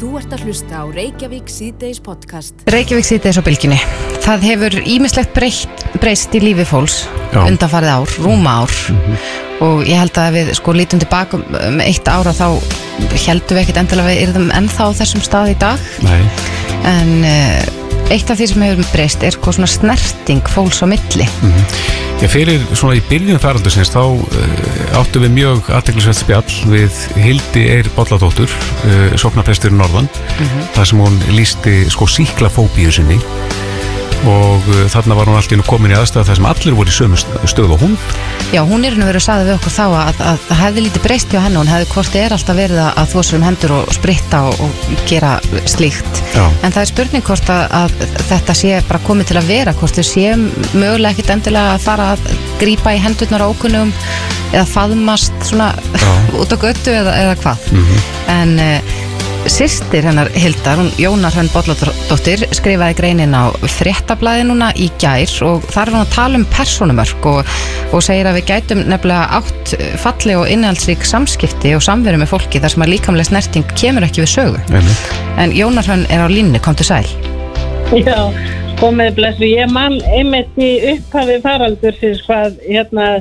Þú ert að hlusta á Reykjavík síðdeis podcast. Reykjavík síðdeis á bylginni. Það hefur ímislegt breytt, breyst í lífi fólks undanfarið ár, rúma ár. Og ég held að við sko lítum tilbaka um- um eitt ára þá heldum við ekkert endilega við yrðum ennþá á þessum stað í dag. Nei, en uh, eitt af því sem hefur breyst er svona snerting fólks á milli. ég fyrir svona í byrjun faraldusins þá uh, áttu við mjög aðteglisveit spjall við Hildi Eir Bolladóttur uh, sopnaprestur Norðan. Þar sem hún lísti sko síklafóbíu sinni og uh, þarna var hún allt í einu komin í aðstæða þar sem allir voru í sömu st- stöðu og hún Já, hún er nú verið að sagði við okkur þá að, að það hefði lítið breyst hjá henni, hún hefði hvort er alltaf verið að, þó sér um hendur og spritta og, og gera slíkt. Já. En það er spurning hvort að, að þetta sé bara komið til að vera, hvort þau sé mögulega ekkit endilega að fara að grípa í hendurnar á ókunnum eða faðmast svona út á göttu eða, eða hvað. Mhm. En uh, sýstir hennar Hildar, hún Jónar Hrönn Bolladóttir, skrifaði greinin á fréttablaði núna í gær og þar er hún að tala um persónumörk og, og segir að við gætum nefnilega átt falli og innhaldsrík samskipti og samveru með fólki þar sem að líkamlega snerting kemur ekki við sögu. Einmitt. En Jónar Hrönn er á línni, kom til sæl. Já, komið blessu. Ég man einmitt í upphafi faraldur fyrir hvað hérna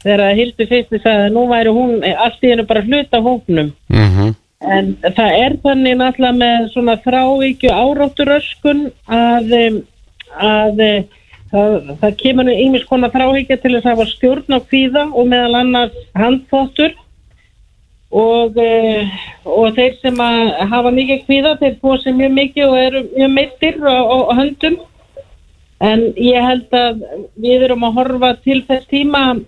þegar Hildur fyrsti sagði að nú væri hún allt í hennu bara hluta hóknum. Mhm. En það er þannig náttúrulega með svona þrávíkju árátturöskun að, að eh, það, það kemur nú ýmis konar þráhyggja til þess að hafa stjórn á kvíða og meðal annars handfóttur og, eh, og þeir sem að hafa mikið kvíða þeir sér mjög mikið og eru mjög meittir á, höndum. En ég held að við erum að horfa til þess tíma bara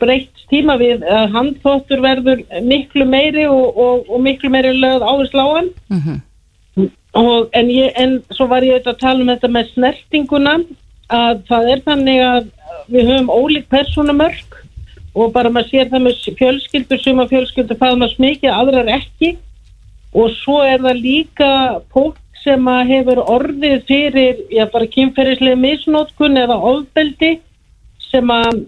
breytt tíma við að handfóttur verður miklu meiri og, og, og miklu meiri lögð áherslu á hann. Mm og, en, ég, en svo var ég auðvitað að tala um þetta með snertinguna að það er þannig að við höfum ólík persónumörk og bara maður sér það með fjölskyldur sem að fjölskyldur faðmast mikið, aðrar ekki. Og svo er það líka fólk sem að hefur orðið fyrir, já bara kynferðislega misnótkun eða ofbeldi sem að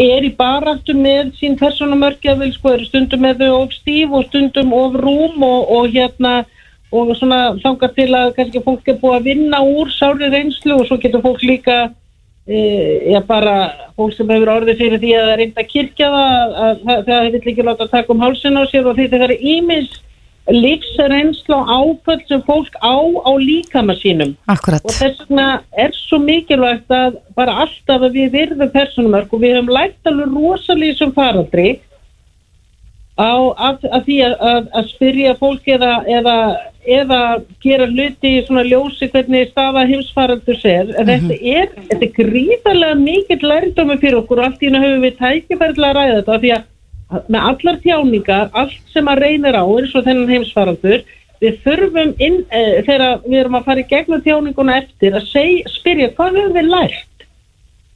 er í baráttu með sín vil sko eru stundum með þau of stíf og stundum of rúm og, og hérna og svona þangar til að kannski fólk er búið að vinna úr sári reynslu og svo getur fólk líka e, já bara fólk sem hefur orðið fyrir því að reynda að kirkja það að það, það vil ekki láta taka um hálsin á sér og því það er ímis lífsreynslu og áföll sem fólk á á líkama sínum. Akkurat. og þess vegna er svo mikilvægt að bara alltaf að við virðum persónumörk og við höfum lært alveg rosalíð sem faraldri á að, að því að, að, að spyrja fólk eða, eða, eða gera hluti í svona ljósi hvernig staða heimsfaraldur sér en þetta er, þetta er gríðarlega mikill lærdómi fyrir okkur og allt í hennu höfum við tækifærlega ræða þetta af því að með allar tjáningar, allt sem að reynir á eins og þennan heimsfaraldur við þurfum inn, e, þegar við erum að fara í gegnum tjáninguna eftir að seg, spyrja hvað höfum við lært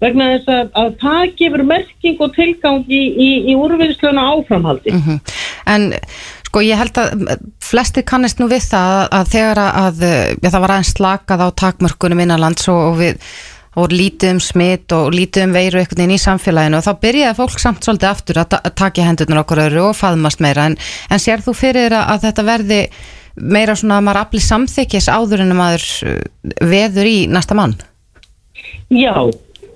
vegna þess að, að það gefur merking og tilgang í, í, í úrvinnsluna áframhaldi Mhm. En sko ég held að flesti kannist nú við það að þegar að já, það var aðeins slakað á takmörkunum innanlands og, og við og lítið um smitt og lítið um veiru einhvern veginn í samfélaginu og þá byrjaði fólk samt svolítið aftur að, ta- að taka hendurnar okkur öðru og faðmast meira. En, en sér þú fyrir að, þetta verði meira svona að maður afli samþykis áður en að maður uh, veður í næsta mann? Já,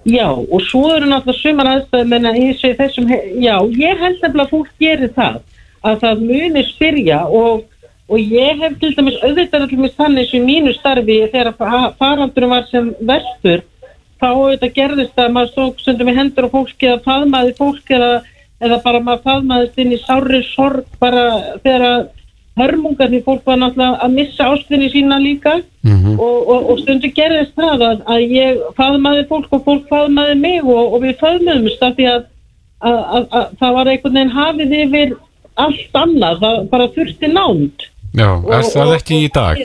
já, og svo eru náttúrulega sumar aðstæðum en að ég segi þessum, já, ég held nefnilega að fólk gerir það, að það muni spyrja og, og ég hef til dæmis auðvitað til dæmis þannig sem mínu starfi þegar fa- faraldurum var sem verstur, þá auðvitað gerðist að maður stók stundum í hendur á fólki eða faðmaði fólk eða, eða bara maður faðmaðist inn í sári sorg bara þegar að hörmungar því fólk var náttúrulega að missa ástinni sína líka Mhm. og, og, og stundu gerðist það að, að ég faðmaði fólk og fólk faðmaði mig og, og við faðmaðumst af því að, að, að, að það var einhvern veginn hafið yfir allt annað, það bara þurfti nánd. Já, er Og- það og- ekki í dag?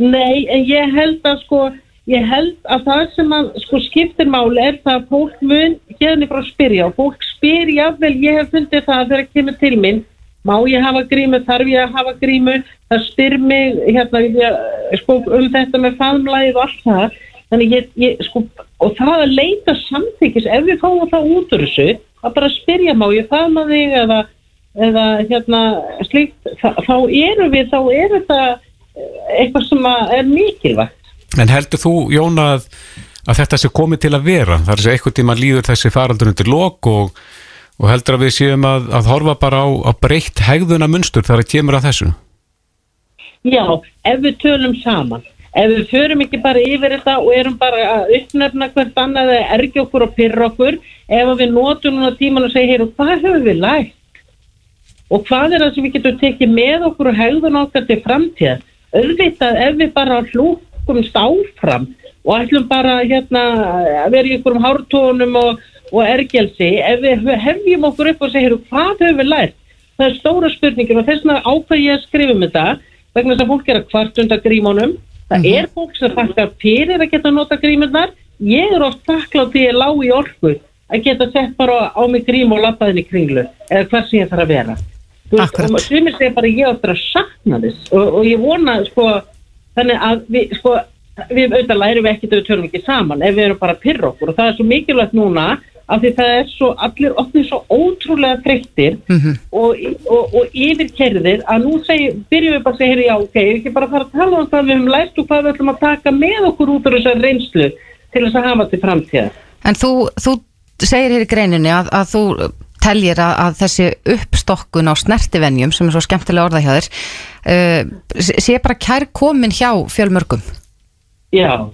Nei, en ég held að sko, ég held að það sem að sko skiptir máli er það að fólk mun hérna frá að spyrja og fólk spyr jáfnvel, ég hef fundið það þegar það kemur til minn, má ég hafa grímu, þarf ég að hafa grímu, það spyr mig hérna sko, um þetta með faðmlæðið og allt það, þannig ég, ég sko, og það að leita samþykis, ef við fáum það út úr þessu, að bara spyrja má ég faðma þig eða eða hérna slíkt þá, eru við, þá er þetta eh, eitthvað sem að er mikilvægt. En heldur þú, Jón, að, að þetta sé komið til að vera? Það er þessi eitthvað tíma líður þessi faraldur undir lok og, og heldur að við séum að, að horfa bara á, á breytt hegðuna munstur þar að kemur að þessu? Já, ef við tölum saman, ef við förum ekki bara yfir þetta og erum bara að uppnefna hvert annað eða ergi okkur og pyrra okkur, ef við notum núna tíman og segja, heyru, hvað höfum við lægt? Og hvað er það sem við getum tekið með okkur og hegðun okkar til framtíð? Auðvitað ef við bara hlúkumst áfram og ætlum bara hérna, að vera í einhverjum hártónum og, og ergelsi, ef við hefjum okkur upp og heyru, hvað höfum við lægt? Það er stóra spurningin og þess vegna ákvað ég að skrifa um þetta vegna þess að fólk er að kvart undan grímunum. Það er fólk sem þakkar fyrir að geta nota grímunar ég er oft þakklátt því ég lág í orku að geta sett bara á mig grím og lappaðin í kringlu eða hvað sem ég þarf að vera. Akkurat. og sumir segja bara ég áttur að sakna þess. Og, og ég vona sko þannig að við sko við auðvitað lærum við ekkert að við tölum ekki saman ef við erum bara að pyrra okkur. Og það er svo mikilvægt núna af því það er svo allir ofnir svo ótrúlega þreyttir og, og, og yfirkerðir að nú segi, byrjum við bara að segja "Heyrðu, já ok, ekki bara fara að tala um það við höfum lært og hvað við ætlum að taka með okkur út úr þessar reynslu til þess að hafa til framtíða En þú, þú segir hér í greininni að, að þú teljir að, að þessi uppstokkun á snertivenjum sem er svo skemmtilega orða hjá þér uh, sé bara kær komin hjá fjölmörgum Já.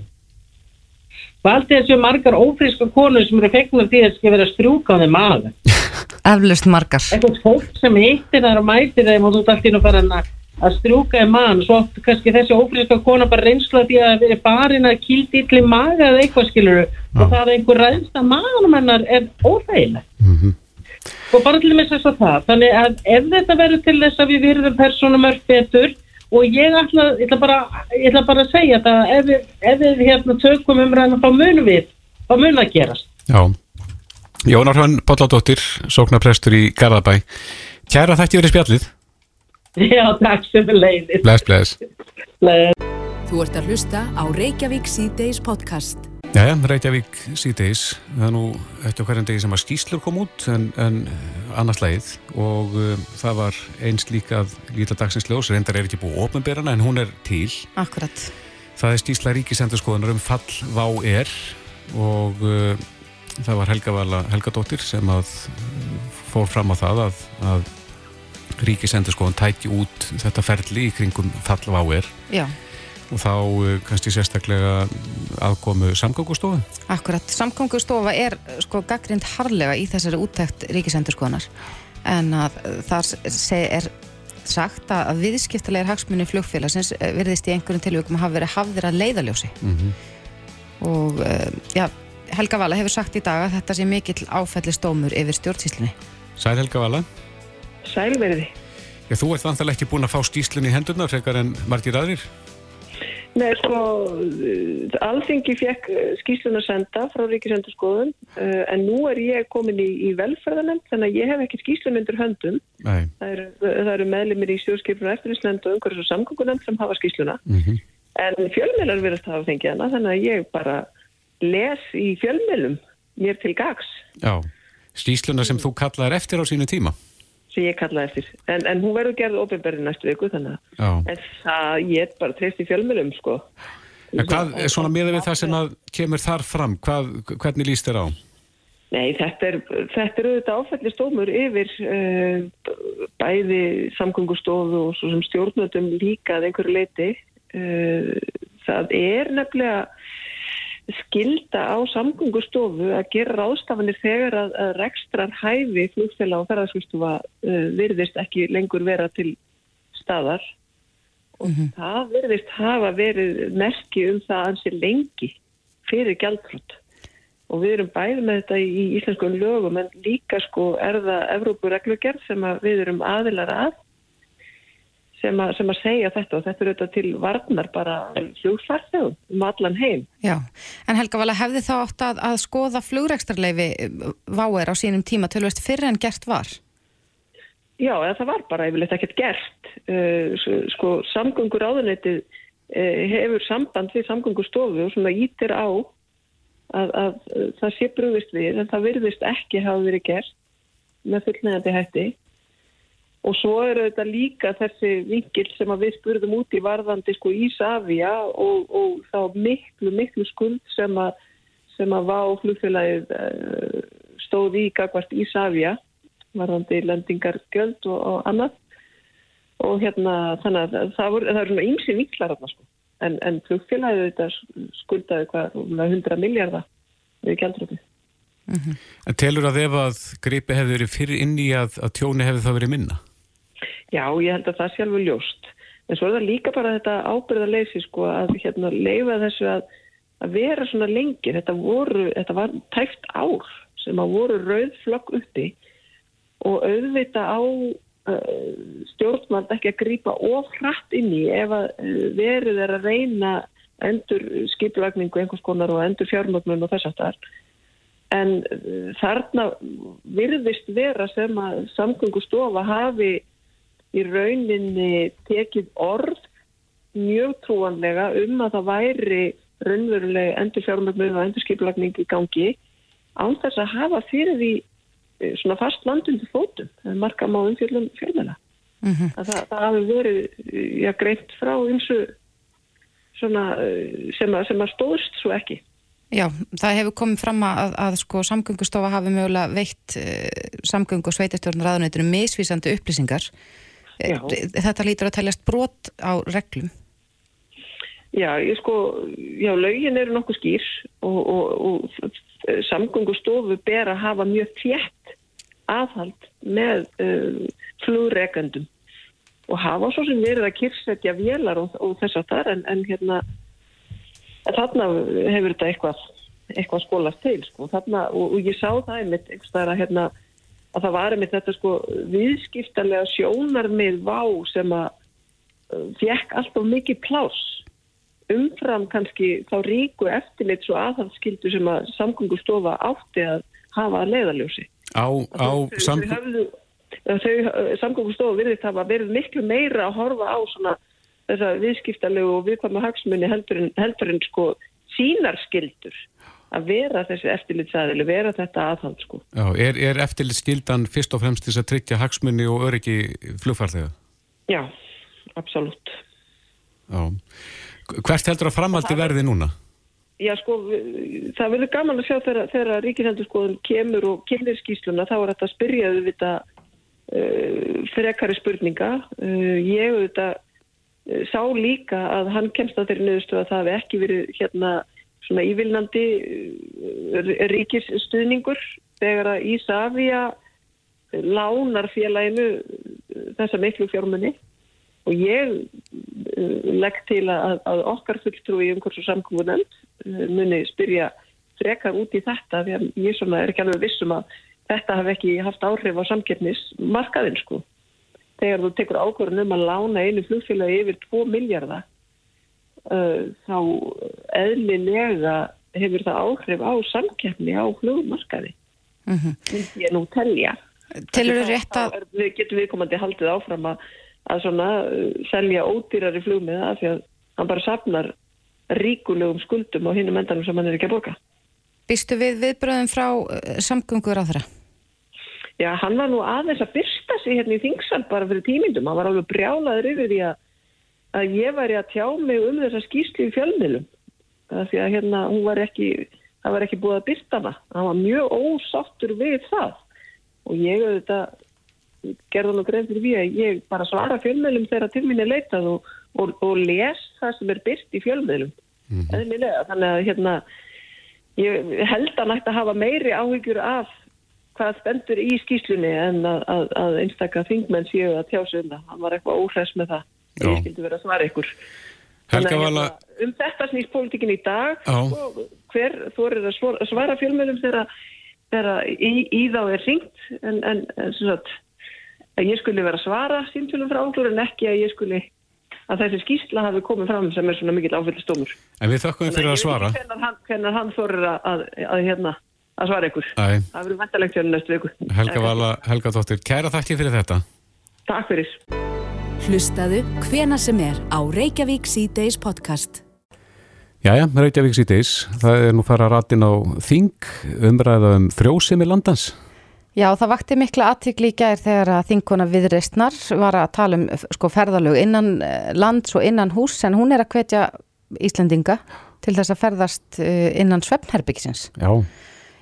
Valdið þessu margar ófríska konur sem eru fegnar því að það skal vera að strjúka á þeim aða. eflust margar Eitthvað fólk sem hittir þar og mætir þeim og þú allir að fara að- að strjúka þeim mann svo oft kannski þessi ófríska kona bara reynsla því að vera barinn að kýldi illi maga eða eitthvað skilur og það að einhver ræðst að maganum hennar er óþægilegt. Og bara til þess að það. Þannig að ef þetta verður til þess að við virðum persónumörk betur og ég ætla, ég ætla, bara, ég ætla bara að segja það ef við, ef við hérna tökum umræðina þá munum við, þá mun að gerast. Já. Jónar Hrönn Bolladóttir, sóknarprestur í Garðabæ. Kæra þætti verið spjallið. Já, takk sem við leiðir. Bless, bless. Þú ert að hlusta á Reykjavík C-Days podcast. Jæja, Reykjavík síðdeis. Það er nú eftir hverjum degi sem að skýslur kom út en, en annars leið og uh, það var eins líka að líta dagsins ljós, reyndar er ekki búið ofnbyrjana en hún er til. Akkurat Það er skýsla ríkisendurskoðunar um fall Vá er og uh, það var Helga Vala Helgadóttir sem að fór fram á það að, að ríkisendurskoðun tæki út þetta ferli í kringum fall Vá er Já, og þá uh, kannski sérstaklega aðkomu samgöngustofu. akkurat Samkongustofa er sko gaggrind harlega í þessari úttækt ríkisendurskoðanar en að uh, þar se- er sagt að að viðskiptalegir hagsmunni flugfélagsins uh, virðist í einhverjum tilvíkum hafa verið hafðir að leiðaljósi og uh, já, Helga Vala hefur sagt í dag að þetta sé mikill áfællistómur yfir stjórnsýslunni Sæl Helga Vala. Sælverði. Já, þú ert vantilega ekki búin að fá skýslun í hendurna frekar en margir aðrir. Nei, sko, uh, Alþingi fekk uh, skýslun að senda frá Ríkisendurskoðun uh, en nú er ég komin í, í velferðanend þannig að ég hef ekki skýslun undir höndum. Nei. Það eru, eru meðlimir í stjórnskipinu eftirlýsnend og umhverfis og samgöngunend sem hafa skýsluna. Mm En fjölmjölar verðast hafa fengið hana þannig að ég bara les í fjölmjölum mér til gags Já. Skýsluna sem þú kallaðir eftir á sínu tíma. Sem ég kallaði eftir. En, en hún verður gerð ofinberði næstu viku þannig að en það ég bara treyst í fjölmjölum sko. En hvað er svona miða við það sem að kemur þar fram? Hvað, hvernig líst þér á? Nei, þetta er, þetta er auðvitað áfællistómur yfir uh, bæði samgöngustofu og svo sem stjórnöldum líka að einhverju leiti. Uh, það er nefnilega skilda á samgöngustofu að gera ráðstafanir þegar að, að rekstrar hæfi flugfélag og ferðarskristufa uh, virðist ekki lengur vera til staðar. Og það virðist hafa verið merki um það ansi lengi fyrir gjaldfrott og við erum bæði með þetta í íslenskum lögum en líka sko er það Evrópureglugerð sem við erum aðilar að sem að, sem að segja þetta og þetta er auðvitað til varnar bara flugfarþegum um allan heim. Já, en Helga Vala hefði þá átt að, að skoða flugrekstrarleifi váer á sínum tíma tölvist fyrir en gert var Já, það var bara yfirleitt ekkert gert. S- sko, samgöngur áðunetið uh, hefur samband við samgöngustofu og svona ítir á að, að það sé brugðist við en það virðist ekki hafa verið gert með fullnægandi hætti. Og svo eru þetta líka þessi vingil sem við spurðum út í varðandi sko Ísafja og, og þá miklu, miklu skuld sem að, sem að vá flugfélagið uh, stóð í gagvart Ísafja varðandi lendingargjöld og, og annað og hérna þannig að það, voru, það eru svona ymsi viklar hérna sko en, en flugfélagið þetta skuldaði hvað 100 miljardar við gældröfið. Mm -hmm. En telur að ef að greipi hefði verið fyrir inn í að, að tjóni hefði það verið minna? Já, ég held að það sjálfur ljóst. En svo er það líka bara þetta ábyrðarleysi sko að hérna leifa þessu að, að vera svona lengi. Þetta, voru, þetta var tæft ár sem að voru rauðflokk uppi og auðvita á uh, stjórnmald ekki að grýpa ofrætt inn í ef að uh, verið er að reyna endur skipulagningu einhvers konar og endur fjármögnun og þess aftar en uh, þarna virðist vera sem að samgöngustofa hafi í rauninni tekið orð mjög trúanlega um að það væri raunverulega endur fjármögnun og endur skipulagning í gangi án þess að hafa fyrir því eh, svona fast landundi fótum marka má umfjöldum fjölmjöla mm -hmm. það, það hafi verið eh, já, greitt frá eins og svona eh, sem að, sem að stóðst svo ekki. Já, það hefur komið fram að, að sko samgöngustofa hafi mögulega veitt uh, samgöngu og sveitastjórnar aðunættinu misvísandi upplýsingar. Já. Þetta lítur að teljast brot á reglum. Já, ég sko, já, laugin eru nokkuð skýr og, og, og samgöngustofu ber að hafa mjög þjætt aðhald með uh, flugregandum og hafa svo sem verið að kyrsetja vélar og, og þess að það en, en hérna þarna hefur þetta eitthvað, eitthvað skólast til sko. þarna, og, ég sá það einmitt að, hérna, að það var einmitt þetta sko, viðskiptarlega sjónar með vá sem að uh, fekk alltaf mikið plás umfram kannski þá ríku eftirleitt svo aðhalskildu sem að samgöngustofa átti að hafa að leiðaljósi á, á samgöngu þau eh, samgóðstofu virðist hafa verið miklu meira að horfa á svona þessa viðskiptalegu og viðkvæma hagsmunni heldur en, heldur en sko sínarskildur að vera þessi eftirlitsaðili, vera þetta aðhald sko. Já, er, er eftirlitskildan fyrst og fremst þess að tryggja hagsmunni og öryggi flugfarþega? Já, absolutt. Já. Hvert heldur að framaldi verði núna? Já, sko, það verður gaman að sjá þegar, þegar ríkisendurskoðun kemur og kemur skýsluna, þá er þetta að spyrjaðu við þetta uh, frekari spurninga. Uh, ég auðvitað uh, sá líka að hann kemst að þeirri nöðustu að það hefði ekki verið hérna svona ívilnandi uh, ríkisstuðningur þegar að Ísafja lánar félaginu uh, þessa miklu fjármunni og ég uh, legg til að, að okkar fulltrúi um hversu samkvöðunend muni spyrja frekar út í þetta því að ég svona er ekki alveg vissum að þetta hef ekki haft áhrif á samkeppnismarkaðin sko. Þegar þú tekur ákvörðun um að lána einu flugfélagi yfir 2 miljardar þá eðlilega hefur það áhrif á samkeppni á flugmarkaði. Mm -hmm. Ég nú telja. Telur þú rétt að... Við getum viðkomandi haldið áfram að, að svona, uh, selja ódýrari flugmiða af því að hann bara sapnar ríkulegum skuldum á hinnum endanum sem hann er ekki að borga. Býstu við viðbröðum frá uh, samgöngur á þeirra? Já, hann var nú aðeins að byrsta sig hérna í þingsal bara fyrir tímindum. Hann var alveg brjálaður yfir því að, að ég væri að tjá mig um þessa skýrslu í fjölmilum. Því að hérna hún var ekki, það var ekki búið að byrsta hana. Hann var mjög ósáttur við það. Og ég auðvitað gerði hann og greið fyrir því að ég bara svara fjölmilum þegar til mín er leitað og, og, og les það sem er byrst í fjölmilum. Mm -hmm. Þannig að hérna ég held að nægt að hafa meiri áhyggjur af hvað spendur í skýslunni en að, að, að einstakka þingmenn séu að tjásu um það. Hann var eitthvað óhress með það. Já. Ég skildi vera að svara ykkur. Vala... Hérna, um þetta snýst pólitíkin í dag og hver þorir að svara fjölmjölum þegar í, í þá er ringt en, en, en sagt, að ég skulle vera að svara símtölum frá áklur en ekki að ég skulle að þessi skýrsla hafi komið fram sem er svona mikill áfællistómur. En við þakkum fyrir að svara. Hvernig hann, þorir að, að, að, hérna, að svara ykkur. Æ. Það verður ventalegt fyrir næstu viku. Helga Vala, Helga Dóttir, kæra þakki fyrir þetta. Takk fyrir. Hlustaðu hvena sem er á Reykjavík C-Days podcast. Jæja, Reykjavík C-Days. Það er nú fara rættin á Þing, umræða um frjósimi landans. Já, það vakti mikla aðtíkli í gær þegar að þinkona viðreistnar var að tala um sko ferðalög innan eh, lands og innan hús en hún er að hvetja Íslendinga til þess að ferðast eh, innan svefnherbyggisins Já,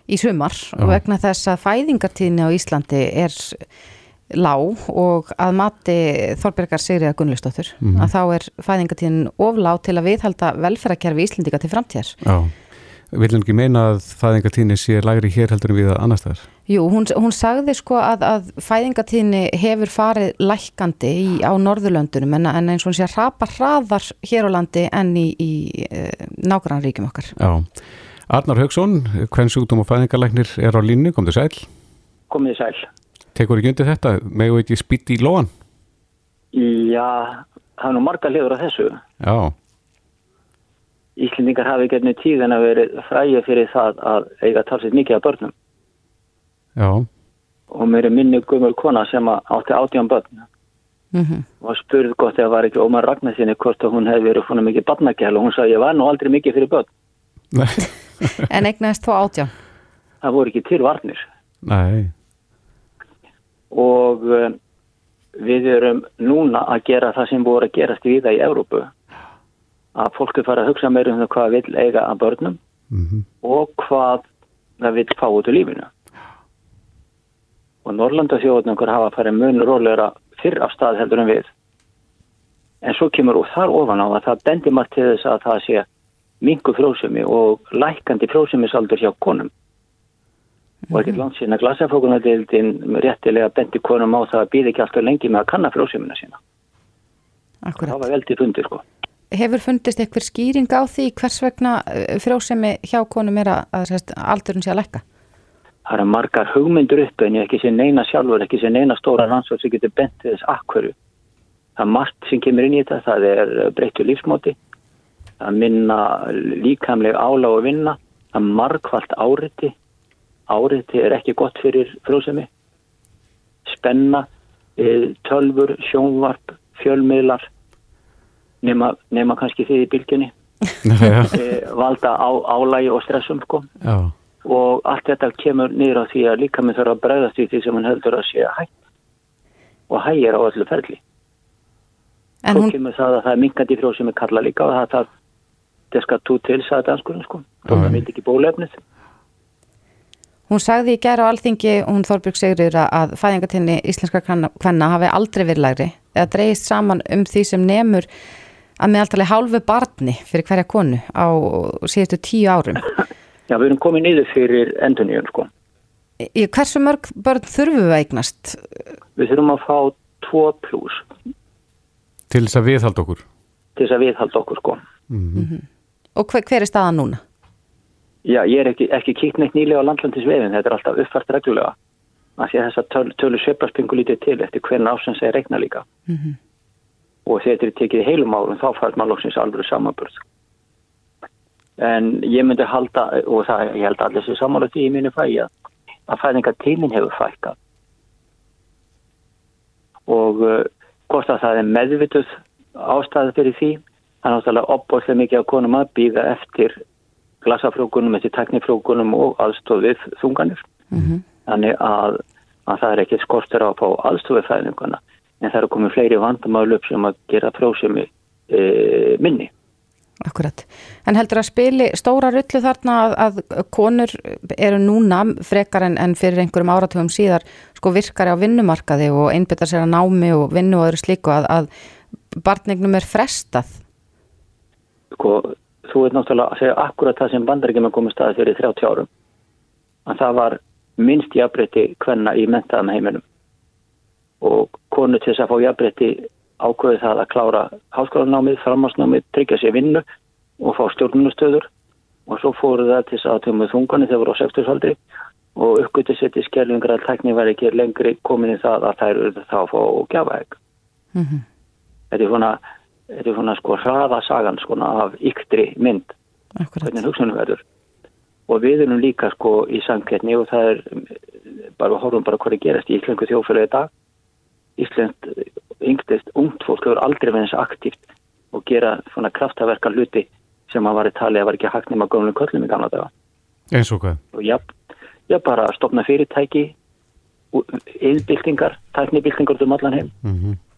í sumar og vegna þess að fæðingartíðni á Íslandi er lág og að mati Þorbergar Sigriða Gunnlustóttur að þá er fæðingartíðin of lág til að viðhalda velferðarkerfi Íslendinga til framtíðar. já. Viljum ekki meina að fæðingatíðni sé lægri hér heldur en við að annars staðar? Jú, hún, hún sagði sko að, að fæðingatíðni hefur farið lækkandi í, á Norðurlöndunum en, en eins og hún sé að rapa hraðar hér á landi en í, í e, nágrannaríkjum okkar. Já. Arnar Haugsson, hvern sjúkdóm og fæðingarlæknir er á línni, kom þið sæl. komið sæl. Tekur ekki undir þetta, megu ekki spýtti í lóan? Já, það er nú marga liður á þessu. Já, Íslendingar hafi gernið tíðan að verið fræði fyrir það að eiga talsið mikið af börnum. Já, og mér er minni gummul kona sem átti átján börn. Mm og spurði gott ef var ekki Ómar Ragnarsinni hvort að hún hefði verið svona mikið barnagjæl og hún sagði ég var nú aldrei mikið fyrir börn. nei, En eignaðist þó átján. Það voru ekki til varnir. Nei, og uh, við erum núna að gera það sem voru að gerast í það í Európu að fólk er farið að hugsa meira um hvað vil eiga að börnum mhm, og hvað það vil fá út úr lífinu. Og Norrlanda þjóðnöngur hafa farið mun rólegra fyrr af stað heldur en við. En svo kemur úr þar ofan á að það bendir margt til þess að það sé mingu frjósumi og lækandi frjósumisaldur hjá konum. Og ekkert langt sína glasafókunardeildin réttilega bendi konum á það að býði ekki alltaf lengi með að kanna frjósumina sína. Það Akkurat. var veldið fundir sko. Hefur fundist eitthvað skýring á því hvers vegna eh, frjósemi hjá konum er að, að sérst, aldurinn sé að lekka? Það eru margar hugmyndur upp en ég ekki sé neina sjálfur, ekki sé neina stóra rannsóð sem getur bent til þess akkverju. Það er margt sem kemur inn í þetta, það er breyttu lífsmóti, það er minna líkamleg ála og vinna, það er margfalt áriti, áriti er ekki gott fyrir frjósemi, spenna, eh, tölfur, sjónvarp, fjölmiðlar, nema, nema kannski því í bylginni, eh, valda á, álægi og stressum sko. Já, og allt þetta kemur niður á því að líka minn þarf að bregðast í því sem hann heldur að sé hægt. Og hægir á öllu ferli. En Svo hún, kemur það að það er minkandi frjó sem er kalla líka og það, það, það skal tú til, sagði danskurinn sko. Já, Það vildi ekki bólefnið. Hún sagði í gæra á alþingi, hún Þorbjörg Sigriður að- fæðingatinni íslenska kvenna, hafi aldrei verið lægri eða dreigist saman um því sem nemur að meðaltali hálfu barni fyrir hverja konu á síðustu tíu árum. Já, við erum komið niður fyrir enduníun sko. Í hversu mörg börn þurfum við að eignast? Við þurfum að fá 2 pluss til þess að viðhalda okkur. til þess að viðhalda okkur sko. Og hver, hver er staðan núna? Já, ég er ekki, ekki kíkt neitt nýlega á landlandisvefin, þetta er alltaf uppfært reglulega. Það sé þess að töl, tölu sveiplarspingu lítið til eftir hvernig ásens er reikna líka. Og þegar þetta er tekið heilum árum þá fær maður loksins alveg samanburð. En ég myndi halda, og það, ég held allir sér samanlega því í mínu fæi að, að fæðingar tíminn hefur fækkað. Og uh, hvort að það er meðvituð ástæði fyrir því, það er náttúrulega opbóðslega mikið af konum að býða eftir glasafrjókunum, eftir teknifrjókunum og aðstofið þunganir. Þannig að, að það er ekki skortur á að fá aðstofið fæðinguna en það er komið fleiri vandamálu upp sem að gera frjósemi e, minni. Akkurat. En heldur að spili stóra rullu þarna að, að konur eru núna frekar en, en fyrir einhverjum áratugum síðar sko virkari á vinnumarkaði og einbyttar sér að námi og vinnu og öðru slíku að, að barnignum er frestað. Sko, þú veit náttúrulega að segja akkurat það sem bandaríkjum er komið staði fyrir 30 árum. Að það var minnst jafnbreytti hvenna í mentaðum heiminum. Og konu til þess að fá jafnbreytti ákveði það að klára háskólanámið, framhansnámið, tryggja sér vinnu og fá stjórnunustöður. Og svo fóru það til þess að tömmu þunganir þegar voru á 60-saldri og uppgötu sér til skerlingar að tækni var ekki lengri komin í það að þær eru þá að fá gjafaeg. Þetta er svona, þetta er svona sko hraðasagan svona af yktri mynd Akkurat. hvernig hugsunum verður og við erum líka sko í samkettni og það er bara, horfum bara hvað er gerast í Íslengu þjófélagi í dag Ísland, yngtist, ungt fólk hefur aldrei verið eins aktíft og gera svona kraftaverka hluti sem að var í tali að var ekki hægt nema gömlum köllum í gamla daga Eins og hvað? og já, já bara að stopna fyrirtæki yðbyltingar, tæknibyltingar um allan heim.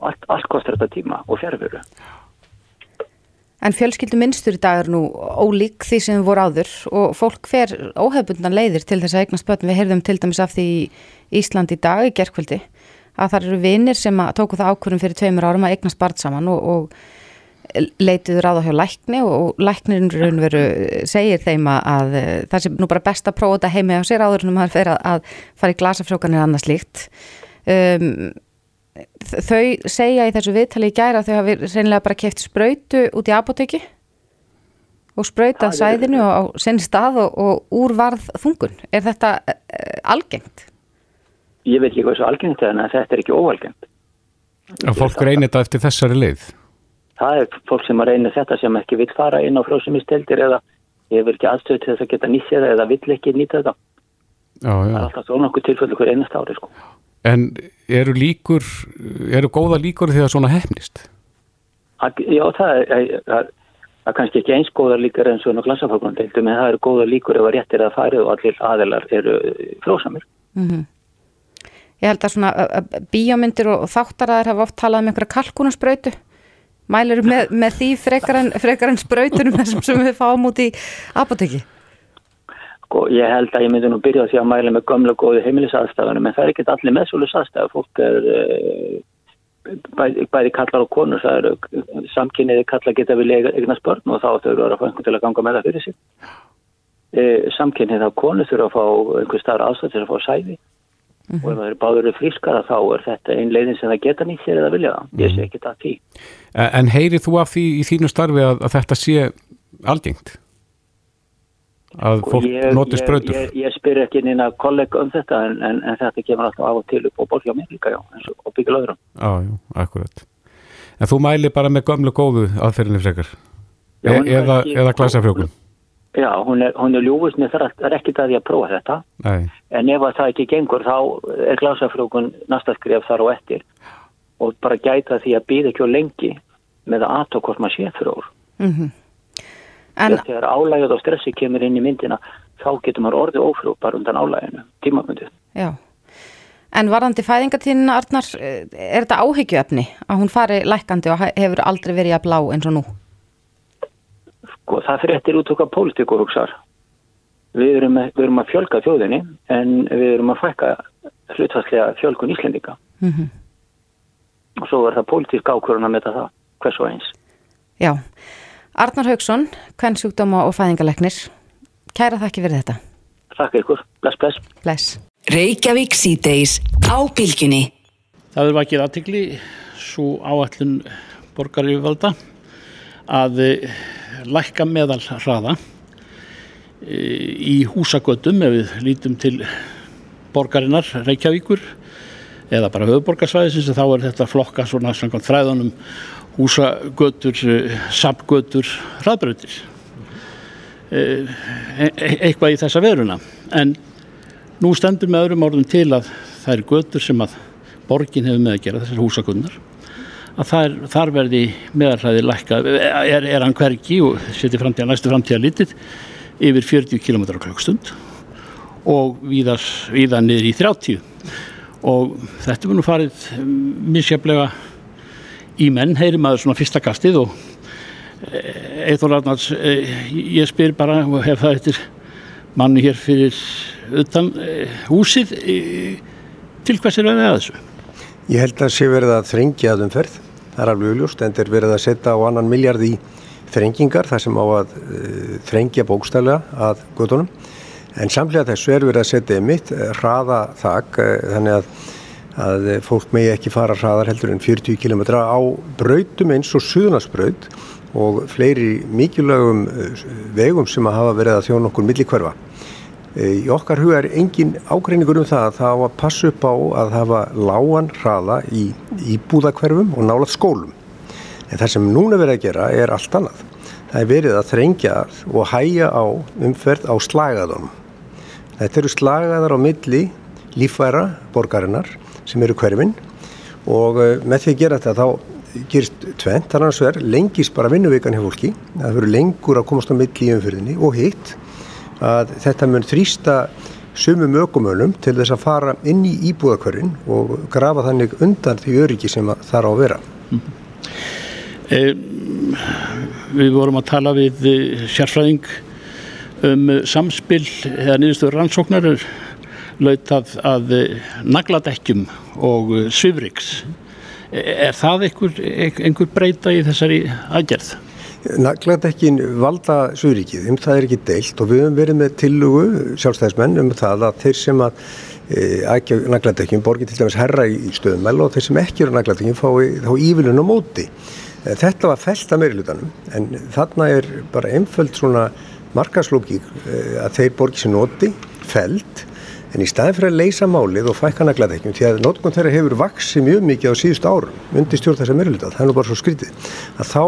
Allt, allt kostar þetta tíma og fjárfjöru. En fjölskyldu minnstur í dag er nú ólík því sem voru áður og fólk fer óhefbundan leiðir til þess að eignast börn. Við heyrðum til dæmis af því í Ísland í dag í gerkvöldi að það eru vinnir sem tóku það ákvörðum fyrir tveimur árum að eignast barn saman og, og leituðu ráða hjá lækni og læknirinn raun veru segir þeim að, að það sé nú bara best að prófa þetta heimi á sér áður en maður fer að, að fara í glasafrjókanir annað slíkt. Um, þau segja í þessu viðtali í gæra að þau hafi reynilega bara keft spröytu út í apoteki og spröytað sæðinu á sinni stað og, og úr varð þungun. Er þetta uh, algengt? Ég veit ekki hvað svo algengt er en þetta er ekki óalgengt. Að fólk reynir þetta eftir þessari leið? Það er fólk sem reyna þetta sem ekki vil fara inn á frjósumisteldir eða hefur ekki aðstöð til þess að geta nýtt sér eða vill ekki nýta þetta. Já, já. Það er alltaf svona okkur tilfellu hver einast ári sko. En eru líkur, eru góða líkur því að svona hefnist? Að, já, það er, er, er, er kannski ekki eins góða líkur en svona glansafákvöndeildum en það eru góða líkur ef að réttir að farið og allir aðelar eru frósamir. Mm -hmm. Ég held að svona bíómyndir og þáttaraðar hafa oft talað um einhverja kalkunaspröytu. Mælir með, með því frekar en, frekar en spröytunum sem við fáum út í apoteki? Sko, ég held að ég myndi nú byrja því að mæla með gömlu og góðu heimilisaðstafunum en það er ekkert allir meðsvölu saðstaf. Fólk er uh, bæði, bæði kallar og konur, það eru samkynniði kallar geta vilja eignast börn og þá þau eru að fá einhvern til að ganga með það fyrir sig. Uh, samkynniði á konur þurfa að fá einhver starf ástæð til að fá sæði. Mm -hmm. og ef það eru báður frískara þá er þetta einn leiðin sem það geta nýtt sér eða vilja það, ég sé ekki það því En heyrið þú af því í þínu starfi að, að? Að fólk ég, noti spröytur? Ég, ég, ég spyr ekki nýna kollega um þetta en, en, en þetta kemur alltaf af og til upp og borðjá mér líka já, eins og byggja löðurum Já, já, akkurat En þú mæli bara með gömlu góðu aðferðinni frekar? Já, e eða, eða glæsafrjókun? Já, hún er, hún er ljúfust með það er ekkit að ég að prófa þetta Nei. en ef það ekki gengur þá er glasafrjókun næsta skrif þar og eftir og bara gæta því að býða ekki á lengi með að aðtók hvort maður sé frá mm -hmm. En þegar álægð og stressi kemur inn í myndina þá getur maður orðið ófrú bara undan álæginu, tímafmyndið Já, en varðandi fæðingatíðina Arnar, er þetta áhyggjuefni að hún fari lækandi og hefur aldrei verið að blá eins og nú? Sko, það fyrir eftir út okkar pólitíkur hugsaðar. Við erum, við erum að fjölga þjóðinni en við erum að fækka hlutfærslega fjölgun íslendinga. Mm -hmm. Og svo er það pólitísk ákvörðun að metta það, hvers og eins. Já. Arnar Haugsson, hvern sjúkdóma og fæðingaleknir. Kæra þakki fyrir þetta. Takk ykkur. Bless, bless. Bless. Reykjavík síðdeis á bylginni. Það er vakið aðtikli svo áallun borgarífvalda að lækka meðal hraða í húsagötum ef við lítum til borgarinnar Reykjavíkur eða bara höfuborgarsvæðisins þá er þetta flokka svona samkvæmt fræðunum húsagötur, sapgötur, hraðbröðir e eitthvað í þessa veruna. En nú stendur með öðrum orðum til að það er götur sem að borgin hefur með að gera þessar húsagötunar að þar, þar verði meðarhæði lækka, er, er hann hvergi og setja framtíða, næstu framtíða litið yfir 40 km á klukkstund og víðar niður í 30 og þetta nú farið misjaflega í menn, heyri maður svona fyrsta kastið og eitthvað rannars ég spyr bara og hef það eftir manni hér fyrir utan húsið til hvers er verið að þessu? Ég held að sé verið að þrengja að umferð, það er alveg auðljúst, en þeir verið að setja á annan miljard í þrengingar, það sem á að þrengja bókstælega að gödunum, en samlega þessu er verið að setja mitt hraða þak, uh, þannig að, að fólk megi ekki fara hraðar heldur en 40 km á brautum eins og suðunarsbraut og fleiri mikilvægum vegum sem að hafa verið að þjóna okkur millikverfa. Í okkar huga er engin ágreiningur um það að það á að passa upp á að hafa lágan hraða í íbúðakverfum og nálat skólum. En það sem núna verið að gera er allt annað. Það er verið að þrengja og hæja á umferð á slagaðunum. Þetta eru slagaðar á milli lífværa borgarinnar sem eru hverfinn og með því að gera þetta þá gerist tvent, þannig að það er lengist bara vinnuvikan hjá fólki, það verður lengur að komast á milli í umferðinni og hitt að þetta mun þrýsta sumum ökumönum til þess að fara inn í íbúðakörinn og grafa þannig undan því öryggi sem að þar á að vera. E, við vorum að tala við eh, sérfræðing um samspil eða niðurstöður rannsóknar laut að, að nagladekkjum og svifriks. Er það einhver, einhver breyta í þessari aðgerð? Nagladekkin valda Suðuríkið, um það er ekki deilt og við höfum verið með tillugu sjálfstæðismenn um það að þeir sem að e, ægja nagladekkin borgir til dæmis herra í stöðumæl og þeir sem ekki eru nagladekkin fái þá ívilun á móti. Þetta var felt að meirilutanum en þarna er bara einföld svona markaslókík að þeir borgir sér noti, felt En í staði fyrir að leysa málið og fækka nagladekkjum, því að notkun þeirra hefur vaksið mjög mikið á síðust árum undir stjórn þessar meðlutað, það er nú bara svo skrítið, að þá